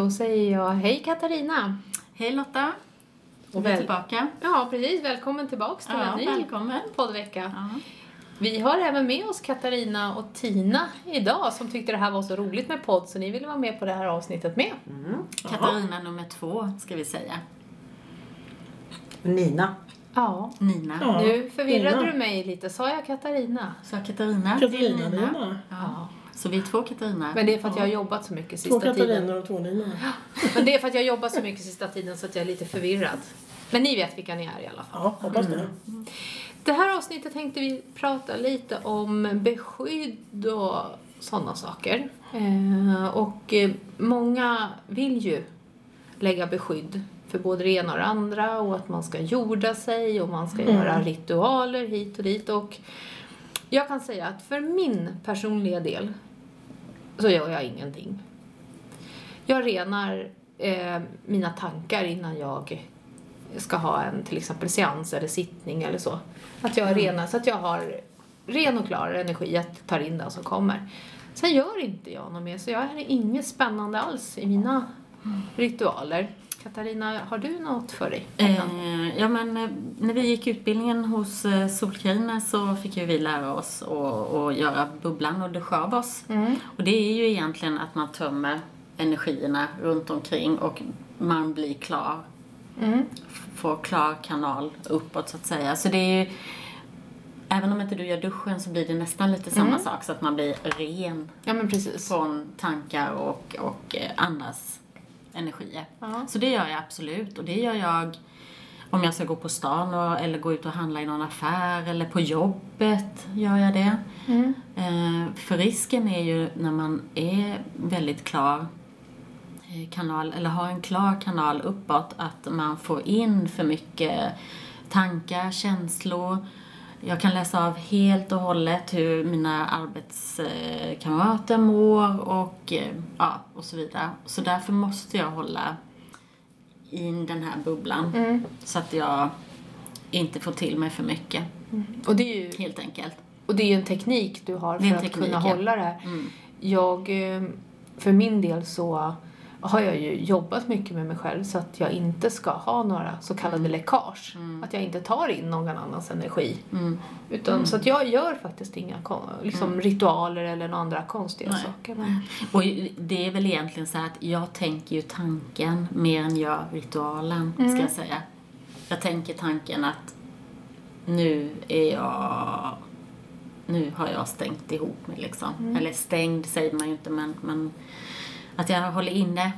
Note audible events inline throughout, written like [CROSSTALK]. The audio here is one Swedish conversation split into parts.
Då säger jag hej Katarina. Hej Lotta! Och väl- tillbaka. Ja, precis. Välkommen tillbaks till Ja, en ny välkommen. poddvecka. Ja. Vi har även med oss Katarina och Tina idag som tyckte det här var så roligt med podd så ni ville vara med på det här avsnittet med. Katarina nummer två, ska vi säga. Nina. Ja. Nina. Ja. Nu förvirrade Nina. du mig lite. Sa jag Katarina? Så Katarina Katarina till Nina. Nina. Ja. Så vi är två Katarina. Men det är för att jag har jobbat så mycket Två sista tiden. Katariner och två Nina. Men det är för att jag har jobbat så mycket sista tiden så att jag är lite förvirrad. Men ni vet vilka ni är i alla fall. Ja, hoppas det. Det här avsnittet tänkte vi prata lite om beskydd och sådana saker. Eh, och eh, många vill ju lägga beskydd för både det ena och det andra och att man ska jorda sig och man ska göra ritualer hit och dit. Och jag kan säga att för min personliga del så gör jag ingenting. Jag renar eh, mina tankar innan jag ska ha en till exempel seans eller sittning eller så. Att jag renar så att jag har ren och klar energi att ta in den som kommer. Sen gör inte jag något mer så jag är inget spännande alls i mina ritualer. Katarina, har du något för dig? Eh, ja, men eh, när vi gick utbildningen hos eh, Solkarina så fick ju vi lära oss att, göra bubblan och duscha av oss. Mm. Och det är ju egentligen att man tömmer energierna runt omkring och man blir klar. Mm. Får klar kanal uppåt så att säga. Så det är ju, även om inte du gör duschen så blir det nästan lite samma Mm. sak så att man blir ren Ja men precis. från tankar och, och eh, andras energier. Ja. Så det gör jag absolut och det gör jag om jag ska gå på stan och, eller gå ut och handla i någon affär eller på jobbet gör jag det. Mm. Eh, för risken är ju när man är väldigt klar eh, kanal, eller har en klar kanal uppåt, att man får in för mycket tankar, känslor. Jag kan läsa av helt och hållet hur mina arbetskamrater mår och, eh, ja, och så vidare. Så därför måste jag hålla i den här bubblan Mm. så att jag inte får till mig för mycket, Och, det är ju, helt enkelt. och det är ju en teknik du har för att teknik, kunna ja. hålla det här. Mm. Jag, eh, för min del så har jag ju jobbat mycket med mig själv så att jag inte ska ha några så kallade läckage. Att jag inte tar in någon annans energi. Mm. Utan, Så att jag gör faktiskt inga liksom, ritualer eller några andra konstiga Nej. saker. Men, Och det är väl egentligen så att jag tänker ju tanken mer än jag ritualen, ska jag säga. Jag tänker tanken att nu är jag... Nu har jag stängt ihop mig liksom. Eller stängd säger man ju inte, men, men att jag håller inne. eh,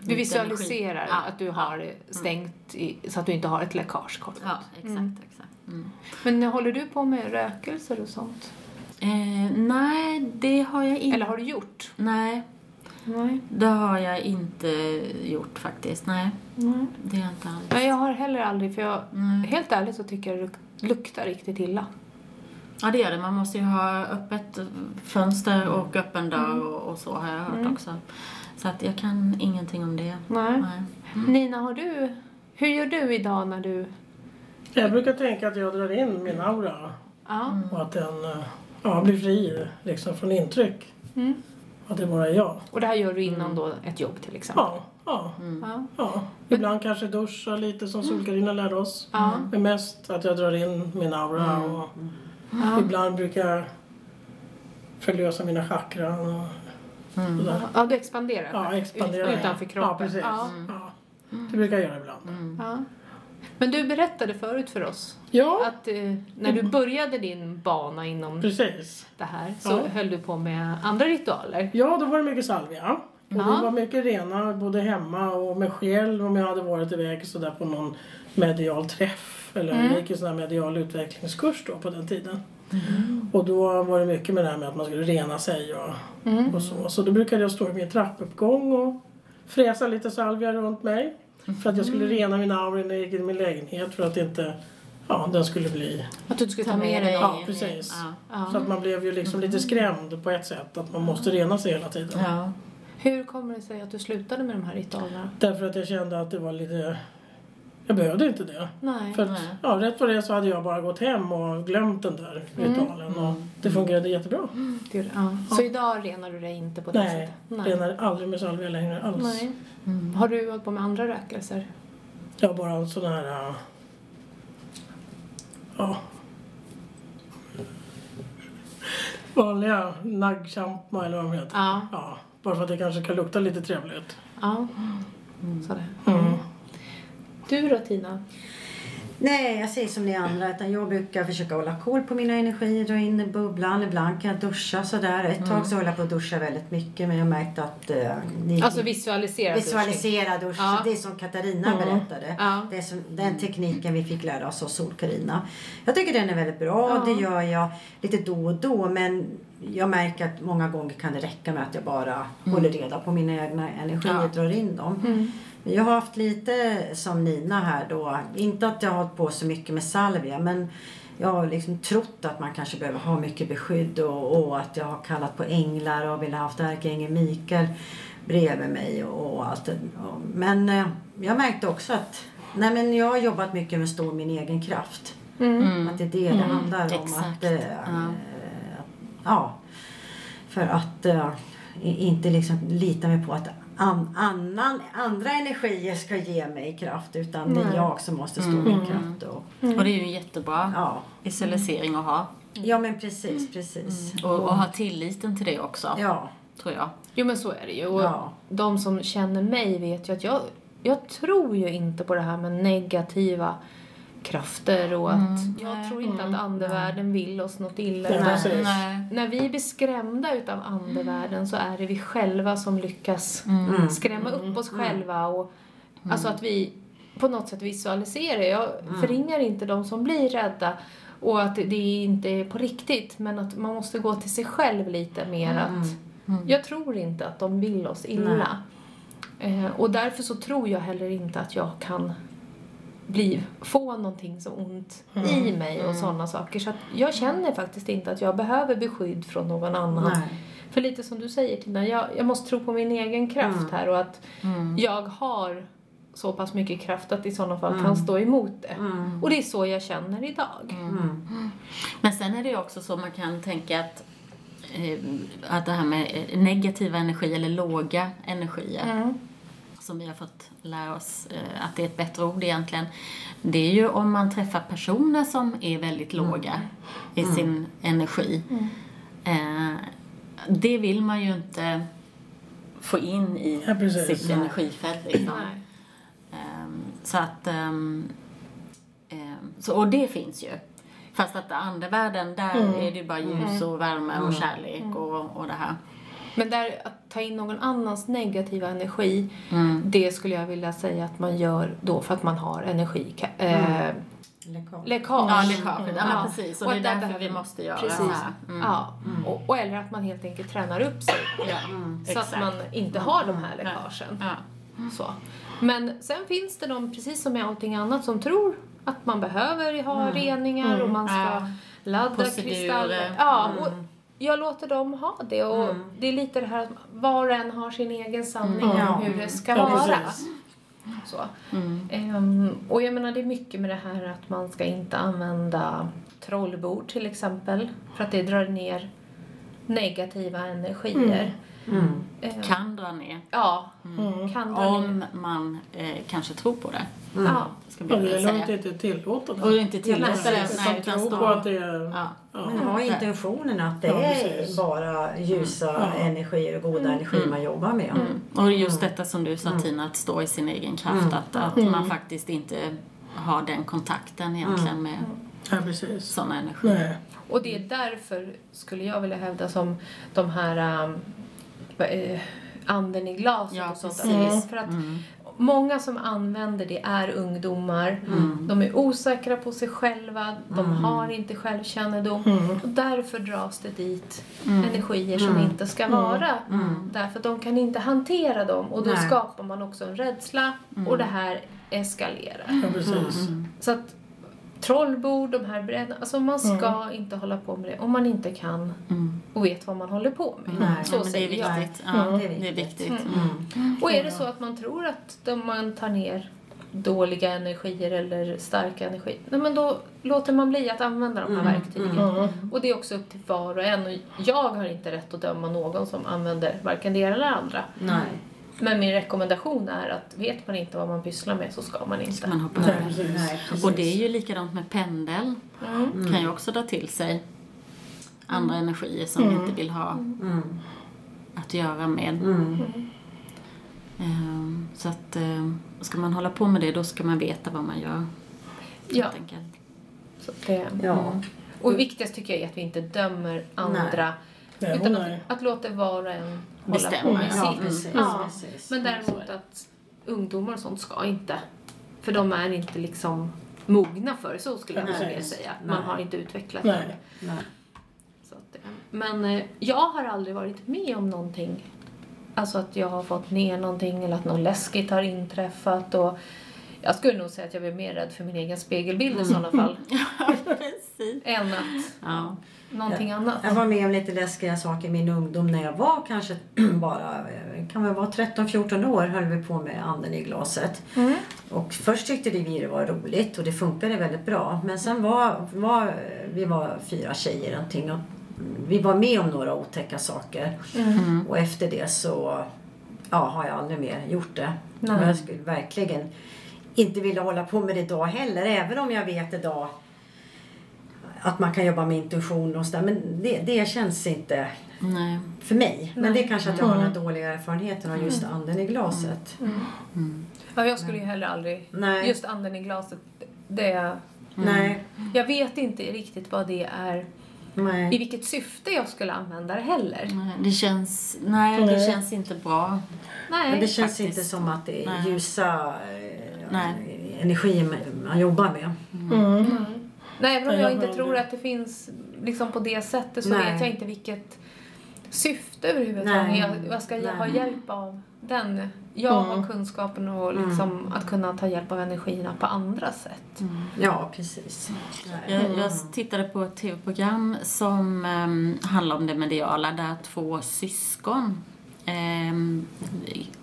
du lite visualiserar energi. Ja, att du har stängt i, så att du inte har ett läckage kort. Ja, exakt, exakt. Mm. Men håller du på med rökelser och sånt? Eh, nej, det har jag inte. Eller har du gjort? Nej, Nej. det har jag inte gjort faktiskt. Nej, Nej. det har jag inte alls. Nej, jag har heller aldrig, för jag, Nej. helt ärligt så tycker jag det luk- luktar riktigt illa. Ja, det gör det. Man måste ju ha öppet fönster och öppen dörr och, och så har jag hört också. Så att jag kan ingenting om det. Nej. Nej. Nina, har du, hur gör du idag när du... Jag brukar tänka att jag drar in min aura Ja. och att den eh, ja, blir fri liksom, från intryck. Mm. Att det bara är jag. Och det här gör du innan då ett jobb till exempel? Ja, ja, Ja. ja. Ibland kanske duscha lite som Solkarina lärde oss. Ja. Men mest att jag drar in min aura och Ja. ibland brukar jag förlösa mina chakran och sådär. ja, du expanderar Ja, ut- expandera. utanför kroppen. Ja, precis. Ja. Ja. Det brukar jag göra ibland. Ja. Men du berättade förut för oss Ja, att eh, när du började din bana inom precis. det här så Ja. höll du på med andra ritualer. Ja, då var det mycket salvia. Och Ja. det var mycket rena både hemma och mig själv om jag hade varit iväg sådär på någon medial träff. Eller Mm. jag gick en sån här medial utvecklingskurs då på den tiden. Och då var det mycket med det här med att man skulle rena sig och, Mm. och så. Så då brukade jag stå i min trappuppgång och fräsa lite salvia runt mig. För att jag skulle rena min aura när jag gick in i min lägenhet för att inte ja, den skulle bli... Att du skulle ta med dig. Ja, precis. Ja. Ja. Så att man blev ju liksom lite skrämd på ett sätt. Att man måste rena sig hela tiden. Ja. Hur kommer det sig att du slutade med de här ritualerna? Därför att jag kände att det var lite jag behövde inte det. Nej. För att, Nej. ja, rätt vad det så hade jag bara gått hem och glömt den där Mm. ritualen och det fungerade jättebra. Det- ja. Så idag renar du dig inte på det Nej, sättet? renar aldrig med salvia längre alls. Nej. Mm. Har du hållit på med andra rökelser? Jag har bara en sån här... äh, Ja. Vanliga naggchampa eller vad de heter. Ja. Ja, bara för att det kanske kan lukta lite trevligt. ja. Sådär. Mm. Du då Tina? Nej, jag säger som ni andra. Utan jag brukar försöka hålla koll på mina energier, dra in i bubblan. Ibland kan jag duscha sådär. Ett tag så höll jag på att duscha väldigt mycket men jag märkte att... Uh, ni, Alltså visualisera visualisera dusch. Ja. Det är som Katarina Mm. berättade. Ja. Det är som, den tekniken vi fick lära oss av Sol-Karina. Jag tycker den är väldigt bra. Ja. Det gör jag lite då och då. Men jag märker att många gånger kan det räcka med att jag bara håller reda på mina egna energier Ja. drar in dem. Mm. Jag har haft lite som Nina här då. Inte att jag har hållit på så mycket med salvia men jag har liksom trott att man kanske behöver ha mycket beskydd och, och att jag har kallat på änglar och vill ha haft ärkeängeln Mikael bredvid mig och, och allt det. Men eh, jag märkte också att nej men jag har jobbat mycket med stå i min egen kraft. Mm. Att det är det det handlar om. exakt. Att, eh, Ja. ja. För att eh, inte liksom lita mig på att an, annan, andra energier ska ge mig kraft utan det är Nej. jag som måste stå i min kraft. Och, Och det är ju en jättebra ja. visualisering att ha. ja men precis, precis. Och, och ha tilliten till det också, Ja, tror jag. Jo men så är det ju. Och Ja. de som känner mig vet ju att jag, jag tror ju inte på det här med negativa krafter och att jag Nej. tror inte att andevärlden vill oss något illa. Nej. När vi blir skrämda utav andevärlden så är det vi själva som lyckas Mm. skrämma upp oss själva och alltså att vi på något sätt visualiserar. Jag förringar inte de som blir rädda och att det inte är på riktigt men att man måste gå till sig själv lite mer att jag tror inte att de vill oss illa. Eh, och därför så tror jag heller inte att jag kan bli, få någonting så ont i mig och sådana saker. Så att jag känner faktiskt inte att jag behöver beskydd från någon annan. nej. För lite som du säger Tina, jag, jag måste tro på min egen kraft här och att Mm. jag har så pass mycket kraft att i sådana fall kan stå emot det. Och det är så jag känner idag. Men sen är det ju också så man kan tänka att, eh, att det här med eh, negativa energi eller låga energier Mm. Som vi har fått lära oss eh, att det är ett bättre ord egentligen. Det är ju om man träffar personer som är väldigt låga i sin energi. Eh, det vill man ju inte få in i Ja, precis. sitt Nej. energifält. Liksom. Ehm, så att... ehm, ehm, så, och det finns ju. Fast att andevärlden, där Mm. är det ju bara ljus och värme och kärlek och, och det här. Men där att ta in någon annans negativa energi, Mm. det skulle jag vilja säga att man gör då för att man har energi. Eh, Läckage. läckage. Ja, läckage. Ja, Ja. precis. Och, det är där därför vi måste göra Precis. det här. Mm. Ja. Och, och eller att man helt enkelt tränar upp sig. Ja, Så att man inte har de här läckagen. Ja. Så. Men sen finns det de, precis som med allting annat, som tror att man behöver ha reningar och man ska Ja. ladda kristaller. Ja, och jag låter dem ha det. Och det är lite det här att var och en har sin egen sanning Mm. om hur det ska Ja, vara. precis. Så. Ehm, och jag menar det är mycket med det här att man ska inte använda trollbord till exempel. För att det drar ner negativa energier. Ehm, Kan dra ner. Ja, kan dra ner. Om man eh, kanske tror på det. Ja. Ska Ja, det är inte tillåta Och det. inte tillåta det. Nej, Utan tro på att det är... Ja. Ja. Men ha intentionen att det är bara ljusa energier och goda energier man jobbar med. Och just detta som du sa Tina, att stå i sin egen kraft. Att, att man faktiskt inte har den kontakten egentligen med Ja, sådana energier. Nej. Och det är därför, skulle jag vilja hävda, som de här um, anden i glaset Ja, och sånt. är För att många som använder det är ungdomar. De är osäkra på sig själva, de har inte självkännedom. Och därför dras det dit energier som inte ska vara. Därför att de kan inte hantera dem. Och då Nej. skapar man också en rädsla. Och det här eskalerar. Ja, precis. Så att trollbord, de här brädorna, alltså man ska inte hålla på med det om man inte kan och vet vad man håller på med. Nej, så Ja, det är säger jag. viktigt. Ja, det är det är viktigt. viktigt. Och är det så att man tror att man tar ner dåliga energier eller starka energier. Nej, men då låter man bli att använda de här Mm, verktygen. Ja. Och det är också upp till var och en. Och jag har inte rätt att döma någon som använder varken det ena eller det andra. Nej. Men min rekommendation är att vet man inte vad man pysslar med så ska man inte. Man hoppar Nej, över. Nej. Och det är ju likadant med pendel. Mm. Kan ju också dra till sig andra energier som vi inte vill ha Mm. att göra med. Mm. Ehm, Så att ehm, ska man hålla på med det då ska man veta vad man gör. Ja. Helt enkelt. Så det, Ja. Och viktigast tycker jag är att vi inte dömer andra. Nej, Utan nej. att, att låta var och en hålla Bestämma, på med ja, sitt. precis. Ja. precis. Men däremot att ungdomar och sånt ska inte. För de är inte liksom mogna för det, så skulle jag vilja säga. Man Nej. har inte utvecklat Nej. det. Nej. Så att, men eh, jag har aldrig varit med om någonting. Alltså att jag har fått ner någonting eller att något läskigt har inträffat. Och jag skulle nog säga att jag är mer rädd för min egen spegelbild i sådana fall. [LAUGHS] Precis. än att Ja. Någonting annat. Jag var med om lite läskiga saker i min ungdom när jag var kanske [CLEARS THROAT] bara, eh, kan väl vara 13-14 år höll vi på med anden i glaset. Mm. Och först tyckte vi det var roligt och det funkade väldigt bra. Men sen var, var vi var fyra tjejer någonting och vi var med om några otäcka saker. Mm. Och efter det så ja, har jag aldrig mer gjort det. Nej. Och jag skulle verkligen inte vilja hålla på med det idag heller. Även om jag vet idag att man kan jobba med intuition och sådär. Men det, det känns inte Nej. för mig. Men det är kanske att jag har Mm. den dåliga erfarenheten av just anden i glaset. Ja, jag skulle ju heller aldrig... Nej. Just anden i glaset, det... Nej. Jag vet inte riktigt vad det är, i Nej. vilket syfte jag skulle använda det heller. Nej, Det känns, nej, det Nej. känns inte bra. Nej. Men det känns faktiskt. inte som att det är Nej. ljusa eh, Nej. energier man jobbar med. Mm. Nej, även om Nej, jag jag inte tror att det finns liksom på det sättet så Nej. vet jag inte vilket syfte överhuvudtaget. Nej. Jag, vad ska jag ha Nej. hjälp av den? Jag Mm. har kunskapen och liksom att kunna ta hjälp av energierna på andra sätt. Ja, precis. Jag, jag tittade på ett tv-program som um, handlar om det mediala där två syskon ehm,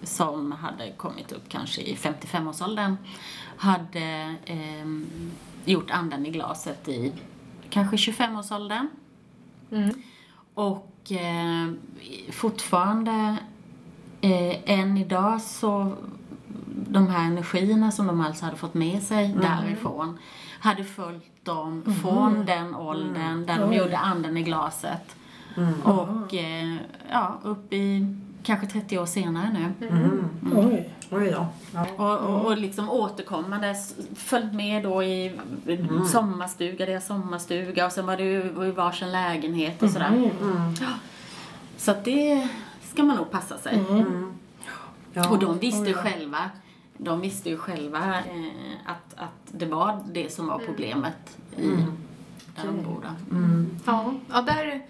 som hade kommit upp kanske i 55-årsåldern hade ehm, gjort anden i glaset i kanske 25-årsåldern. Mm. Och eh, fortfarande eh, än idag så de här energierna som de alltså hade fått med sig därifrån hade följt dem från den åldern där de gjorde anden i glaset. Och eh, ja, upp i kanske 30 år senare nu. Mm. Oj. Oj då. Ja. Och, och, och liksom återkommande följt med då i sommarstuga, deras sommarstuga och sen var det ju i varsin lägenhet och sådär. Mm. Så att det ska man nog passa sig. Mm. Ja. Och de visste ju själva, de visste ju själva eh, att, att det var det som var problemet i, där de bor. Mm. Ja. ja, där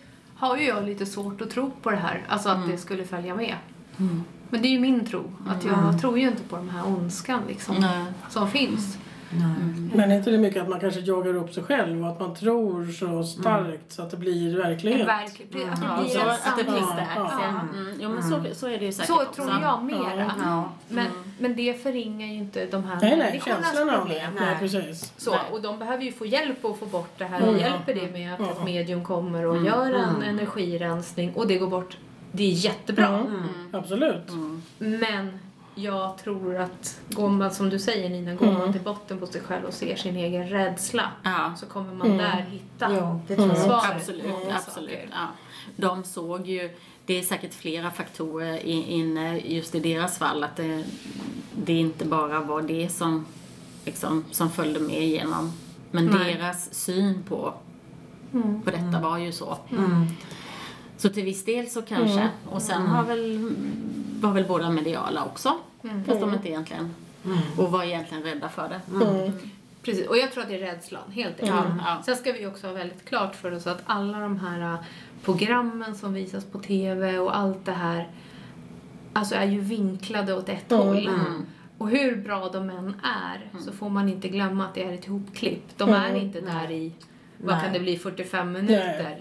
har ju jag lite svårt att tro på det här. Alltså att det skulle följa med. Mm. Men det är ju min tro. Att jag tror ju inte på den här ondskan liksom, som finns. Nej. Men är inte det mycket att man kanske joggar upp sig själv och att man tror så starkt så att det blir verklighet? Verkligen. Att det Ja, blir så att det. Ja. Ja. Mm. Jo, men så, så är det ju säkert Så också. tror jag mera. Ja. Men, men det förringar ju inte de här Nej, nej, människornas känslan av det. problem. Nej, Nej. precis. Så, Nej. och de behöver ju få hjälp att få bort det här. Mm. Och hjälper det med att ett medium kommer och gör en energirensning och det går bort. Det är jättebra. Mm. Absolut. Mm. Men jag tror att går man, som du säger Nina, går man till botten på sig själv och ser sin egen rädsla Ja. så kommer man där hitta Jo, det tror jag svaret. Absolut, på absolut. saker. Ja. De såg ju, det är säkert flera faktorer i- inne just i deras fall, att det, det inte bara var det som, liksom, som följde med igenom. Men Nej. deras syn på, Mm. på detta var ju så. Mm. Så till viss del så kanske. Mm. Och sen har väl, var väl båda mediala också. Mm. Fast de inte egentligen, och var egentligen rädda för det. Mm. Precis, och jag tror att det är rädslan, helt enkelt. Ja, ja. Sen ska vi också ha väldigt klart för oss att alla de här äh, programmen som visas på TV och allt det här alltså är ju vinklade åt ett Mm. håll. Mm. Och hur bra de än är så får man inte glömma att det är ett ihopklipp. De är Mm. inte där i, vad Nej. kan det bli, 45 minuter.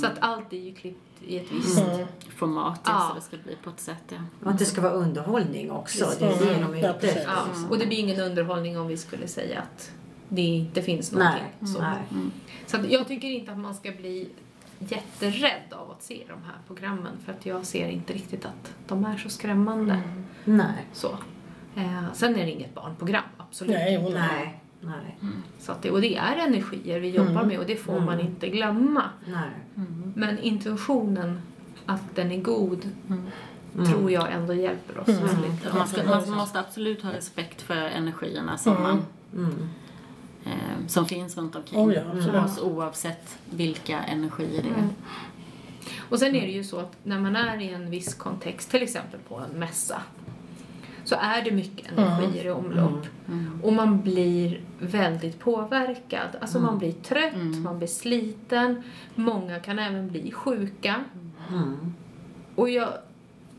Så att allt är ju klippt i ett visst... Mm. Format, ja. Så det ska bli på ett sätt, ja. Och att det ska vara underhållning också. Det är Precis. det de är Ja, ute precis. efter. Ja, och det blir ingen underhållning om vi skulle säga att det inte finns någonting. Nej, Så. nej. Så att jag tycker inte att man ska bli jätterädd av att se de här programmen för att jag ser inte riktigt att de är så skrämmande. Nej. Så. Eh, sen är det inget barnprogram, absolut Nej, inte. hon är... Nej. Nej. Så att det, och det är energier vi jobbar Mm. med och det får man inte glömma. Nej. Men intentionen, att den är god, Mm. tror jag ändå hjälper oss väldigt. Man, ska, man måste absolut ha respekt för energierna som, man, Mm. eh, som finns runt omkring Oh ja, oss oavsett vilka energier det är. Mm. Och sen är det ju så att när man är i en viss kontext, till exempel på en mässa, så är det mycket energier i omlopp. Och man blir väldigt påverkad. Alltså man blir trött, man blir sliten. Många kan även bli sjuka. Mm. Och jag,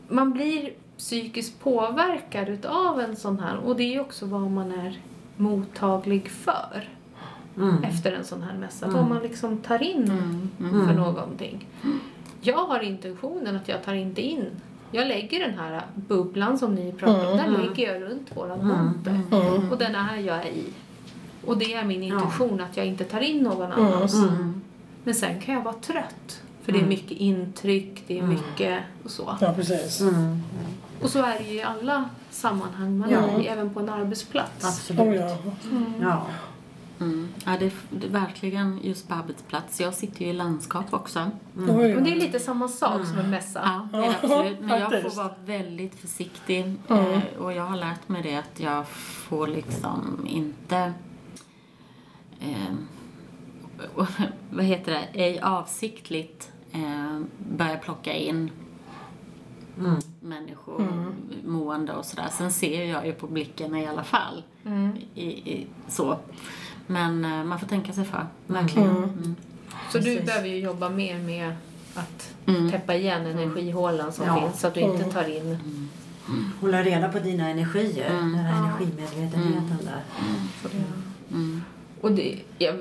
man blir psykiskt påverkad utav en sån här. Och det är också vad man är mottaglig för Mm. efter en sån här mässa. Vad man liksom tar in för någonting. Jag har intentionen att jag tar inte in. Jag lägger den här bubblan som ni pratar om, den lägger jag runt våran monter. Mm. Och den är jag i. Och det är min intention att jag inte tar in någon annans. Mm. Men sen kan jag vara trött. För det är mycket intryck, det är mycket och så. Ja, precis. Mm. Och så är det ju i alla sammanhang man Ja. är i, även på en arbetsplats. Absolut. Oh, ja. Ja. Mm. Ja, det är, det är verkligen just på arbetsplats. Jag sitter ju i landskap också. Oj, Och ja. det är lite samma sak som en mässa. Ja, absolut. Men jag får vara väldigt försiktig. Mm. Eh, och jag har lärt mig det att jag får liksom inte... Eh, [LAUGHS] vad heter det? Ej avsiktligt eh, börja plocka in Mm. människor, mående och sådär. Sen ser jag ju på blicken i alla fall. Mm. I, i, så. Men eh, man får tänka sig för. Verkligen. Mm. Så du Precis. behöver ju jobba mer med att Mm. täppa igen energihålan som Ja. finns så att du inte tar in Hålla reda på dina energier. Mm. Den här Ja. energimedvetenheten där. Mm. och det, ja,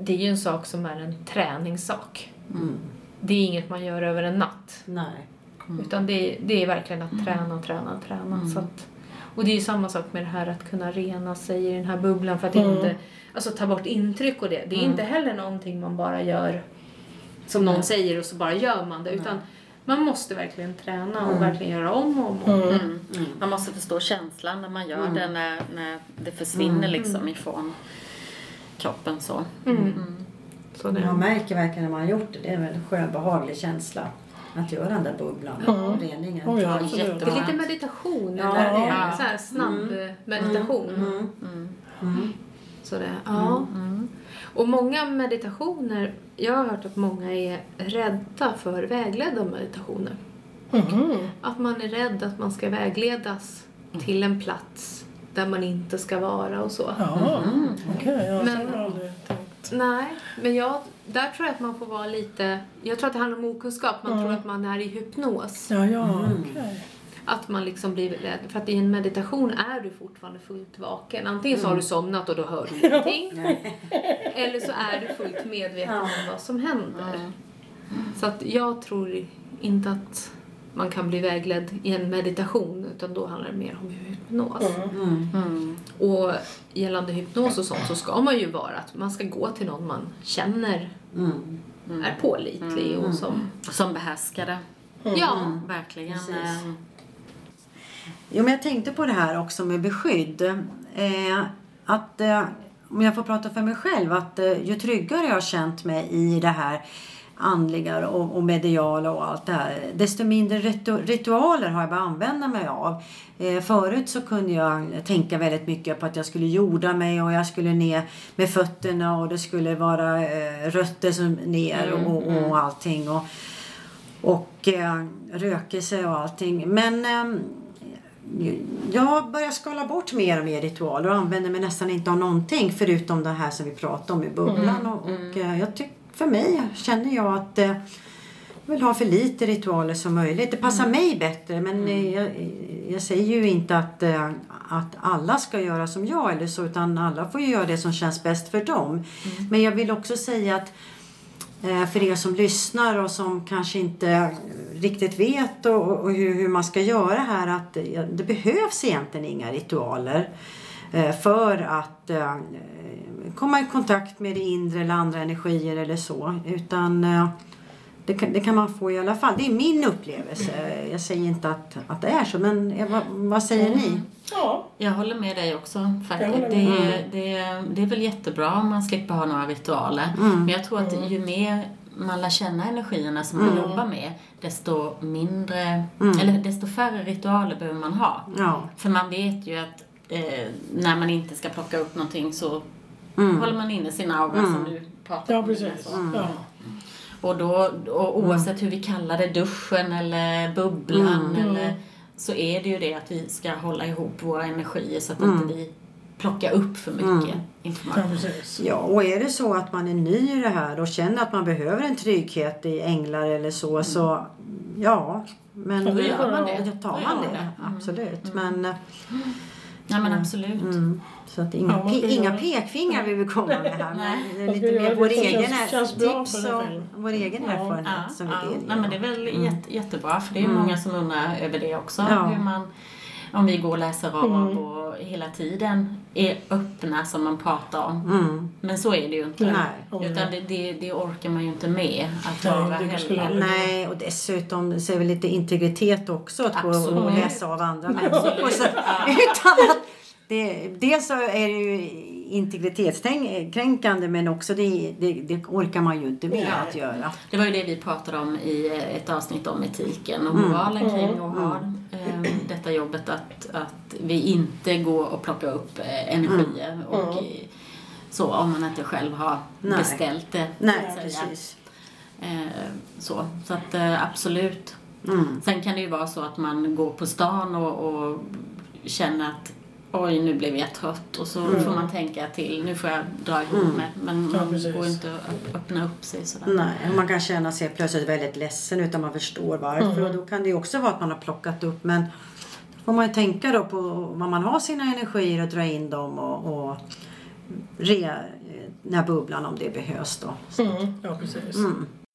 det är ju en sak som är en träningssak. Mm. Det är inget man gör över en natt. Nej. Utan det, det är verkligen att träna, träna, träna. Så att, och det är ju samma sak med det här att kunna rena sig i den här bubblan för att Mm. inte alltså, ta bort intryck och det. Det är inte heller någonting man bara gör som någon säger och så bara gör man det. Utan man måste verkligen träna och verkligen göra om och om. Om. Mm. Man måste förstå känslan när man gör det, när, när det försvinner liksom ifrån kroppen så. Mm. Så det, Man märker verkligen när man har gjort det. Det är en väldigt skön, behaglig känsla. Att göra den där bubblan. Reningen. Oh, ja, Ja, det är lite meditation. Ja, eller det är det. så här snabb eh, meditation. Mm. Mm. Så det, ja. Och många meditationer, jag har hört att många är rädda för vägledda meditationer. Mhm. Att man är rädd att man ska vägledas till en plats där man inte ska vara och så. Ja, okej. ja, så Men- har jag aldrig tänkt. Nej, men jag, där tror jag att man får vara lite... Jag tror att det handlar om okunskap. Man tror att man är i hypnos. Ja, ja, okej. Att man liksom blir rädd. För att i en meditation är du fortfarande fullt vaken. Antingen så har du somnat och då hör du [LAUGHS] ingenting. Eller så är du fullt medveten om vad som händer. Så att jag tror inte att man kan bli vägledd i en meditation utan då handlar det mer om hypnos. Mm. Mm. Och gällande hypnos och sånt så ska man ju vara att man ska gå till någon man känner Mm. är pålitlig och som... Som behärskade. Ja, Verkligen. Precis. Jo, men jag tänkte på det här också med beskydd. Eh, att, eh, om jag får prata för mig själv, att eh, ju tryggare jag har känt mig i det här andliga och, och mediala och allt det här, desto mindre ritu- ritualer har jag börjat använda mig av. Eh, förut så kunde jag tänka väldigt mycket på att jag skulle jorda mig och jag skulle ner med fötterna och det skulle vara eh, rötter som ner och, och allting. Och, och eh, rökelse och allting. Men eh, jag börjar skala bort mer och mer ritualer och använder mig nästan inte av någonting förutom det här som vi pratade om i bubblan. Och, och eh, jag tyck, för mig känner jag att eh, jag vill ha för lite ritualer som möjligt. Det passar mig bättre men eh, jag, jag säger ju inte att, eh, att alla ska göra som jag eller så utan alla får ju göra det som känns bäst för dem. Men jag vill också säga att eh, för er som lyssnar och som kanske inte riktigt vet och, och hur, hur man ska göra här att det behövs egentligen inga ritualer för att eh, komma i kontakt med det inre eller andra energier eller så. Utan eh, det kan, det kan man få i alla fall. Det är min upplevelse. Jag säger inte att, att det är så, men eh, vad, vad säger ni? Ja, Jag håller med dig också faktiskt. Det, med. det, det är väl jättebra om man slipper ha några ritualer. Men jag tror att ju mer man lär känna energierna som man jobbar med, desto mindre, eller desto färre ritualer behöver man ha. Ja. För man vet ju att eh, när man inte ska plocka upp någonting så håller man inne sin aura som du pratar ja om. precis. Ja. Och, då, och oavsett hur vi kallar det, duschen eller bubblan, eller, så är det ju det att vi ska hålla ihop våra energier så att inte vi plockar upp för mycket Ja, information. Ja, och är det så att man är ny i det här och känner att man behöver en trygghet i änglar eller så, så ja. Men Ja, då gör man det. Då tar man det, det. Mm. absolut. Men, eh, Ja men absolut. mm, så att inga, Ja, pe- inga pekfingrar vill vi komma med här. [LAUGHS] Men lite mer vår egen tips och vår egen Ja. erfarenhet Ja, som vi ja. men det är väl jätte, jättebra för det är ju många som undrar över det också. Mm. Ja. Hur man, om vi går och läser av Mm. och hela tiden är öppna som man pratar om. Mm. Men så är det ju inte. Nej. Utan det, det, det orkar man ju inte med att vara det heller. Nej, och dessutom så är väl lite integritet också att gå och Absolut. läsa av andra människor. [LAUGHS] Utan att det, dels så är det ju integritetskränkande men också det, det, det orkar man ju inte med att göra. Det var ju det vi pratade om i ett avsnitt om etiken och Mm. moralen kring att ha eh, detta jobbet att, att vi inte går och plockar upp eh, energier och Mm. så om man inte själv har Nej. beställt det. så Nej, precis. Eh, så, så att absolut. Mm. Sen kan det ju vara så att man går på stan och, och känner att oj, nu blev jag trött och så får man tänka till, nu får jag dra ihop mig. Men Ja, man precis. går inte att öppna upp sig sådär. Nej, man kan känna sig plötsligt väldigt ledsen utan man förstår varför. Mm. Och då kan det ju också vara att man har plockat upp men då får man ju tänka då på vad man har sina energier och dra in dem och, och re den här bubblan om det behövs då. Mm, ja, precis.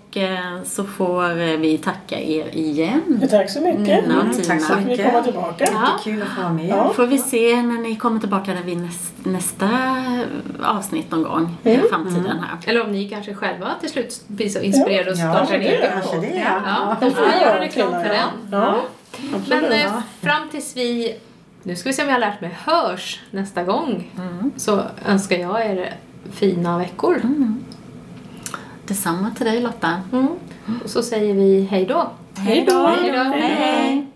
Och eh, så får eh, vi tacka er igen. Tack så mycket. Nina och Mm, Tina. tack så Att vi mycket. kommer tillbaka. Ja. Kul att få vara med. Ja. Får vi se när ni kommer tillbaka vid näst, nästa avsnitt någon gång i Mm. framtiden här. Eller om ni kanske själva till slut blir så inspirerade och Ja, startar en egen kanske podd. det, Ja, ja. då får vi göra reklam för den. Ja. Men eh, fram tills vi, nu ska vi se om jag har lärt mig, hörs nästa gång Mm. så önskar jag er fina veckor. Detsamma till dig Lotta. Mm. Och så säger vi hej då. Hej då! Hej då. Hej, hej.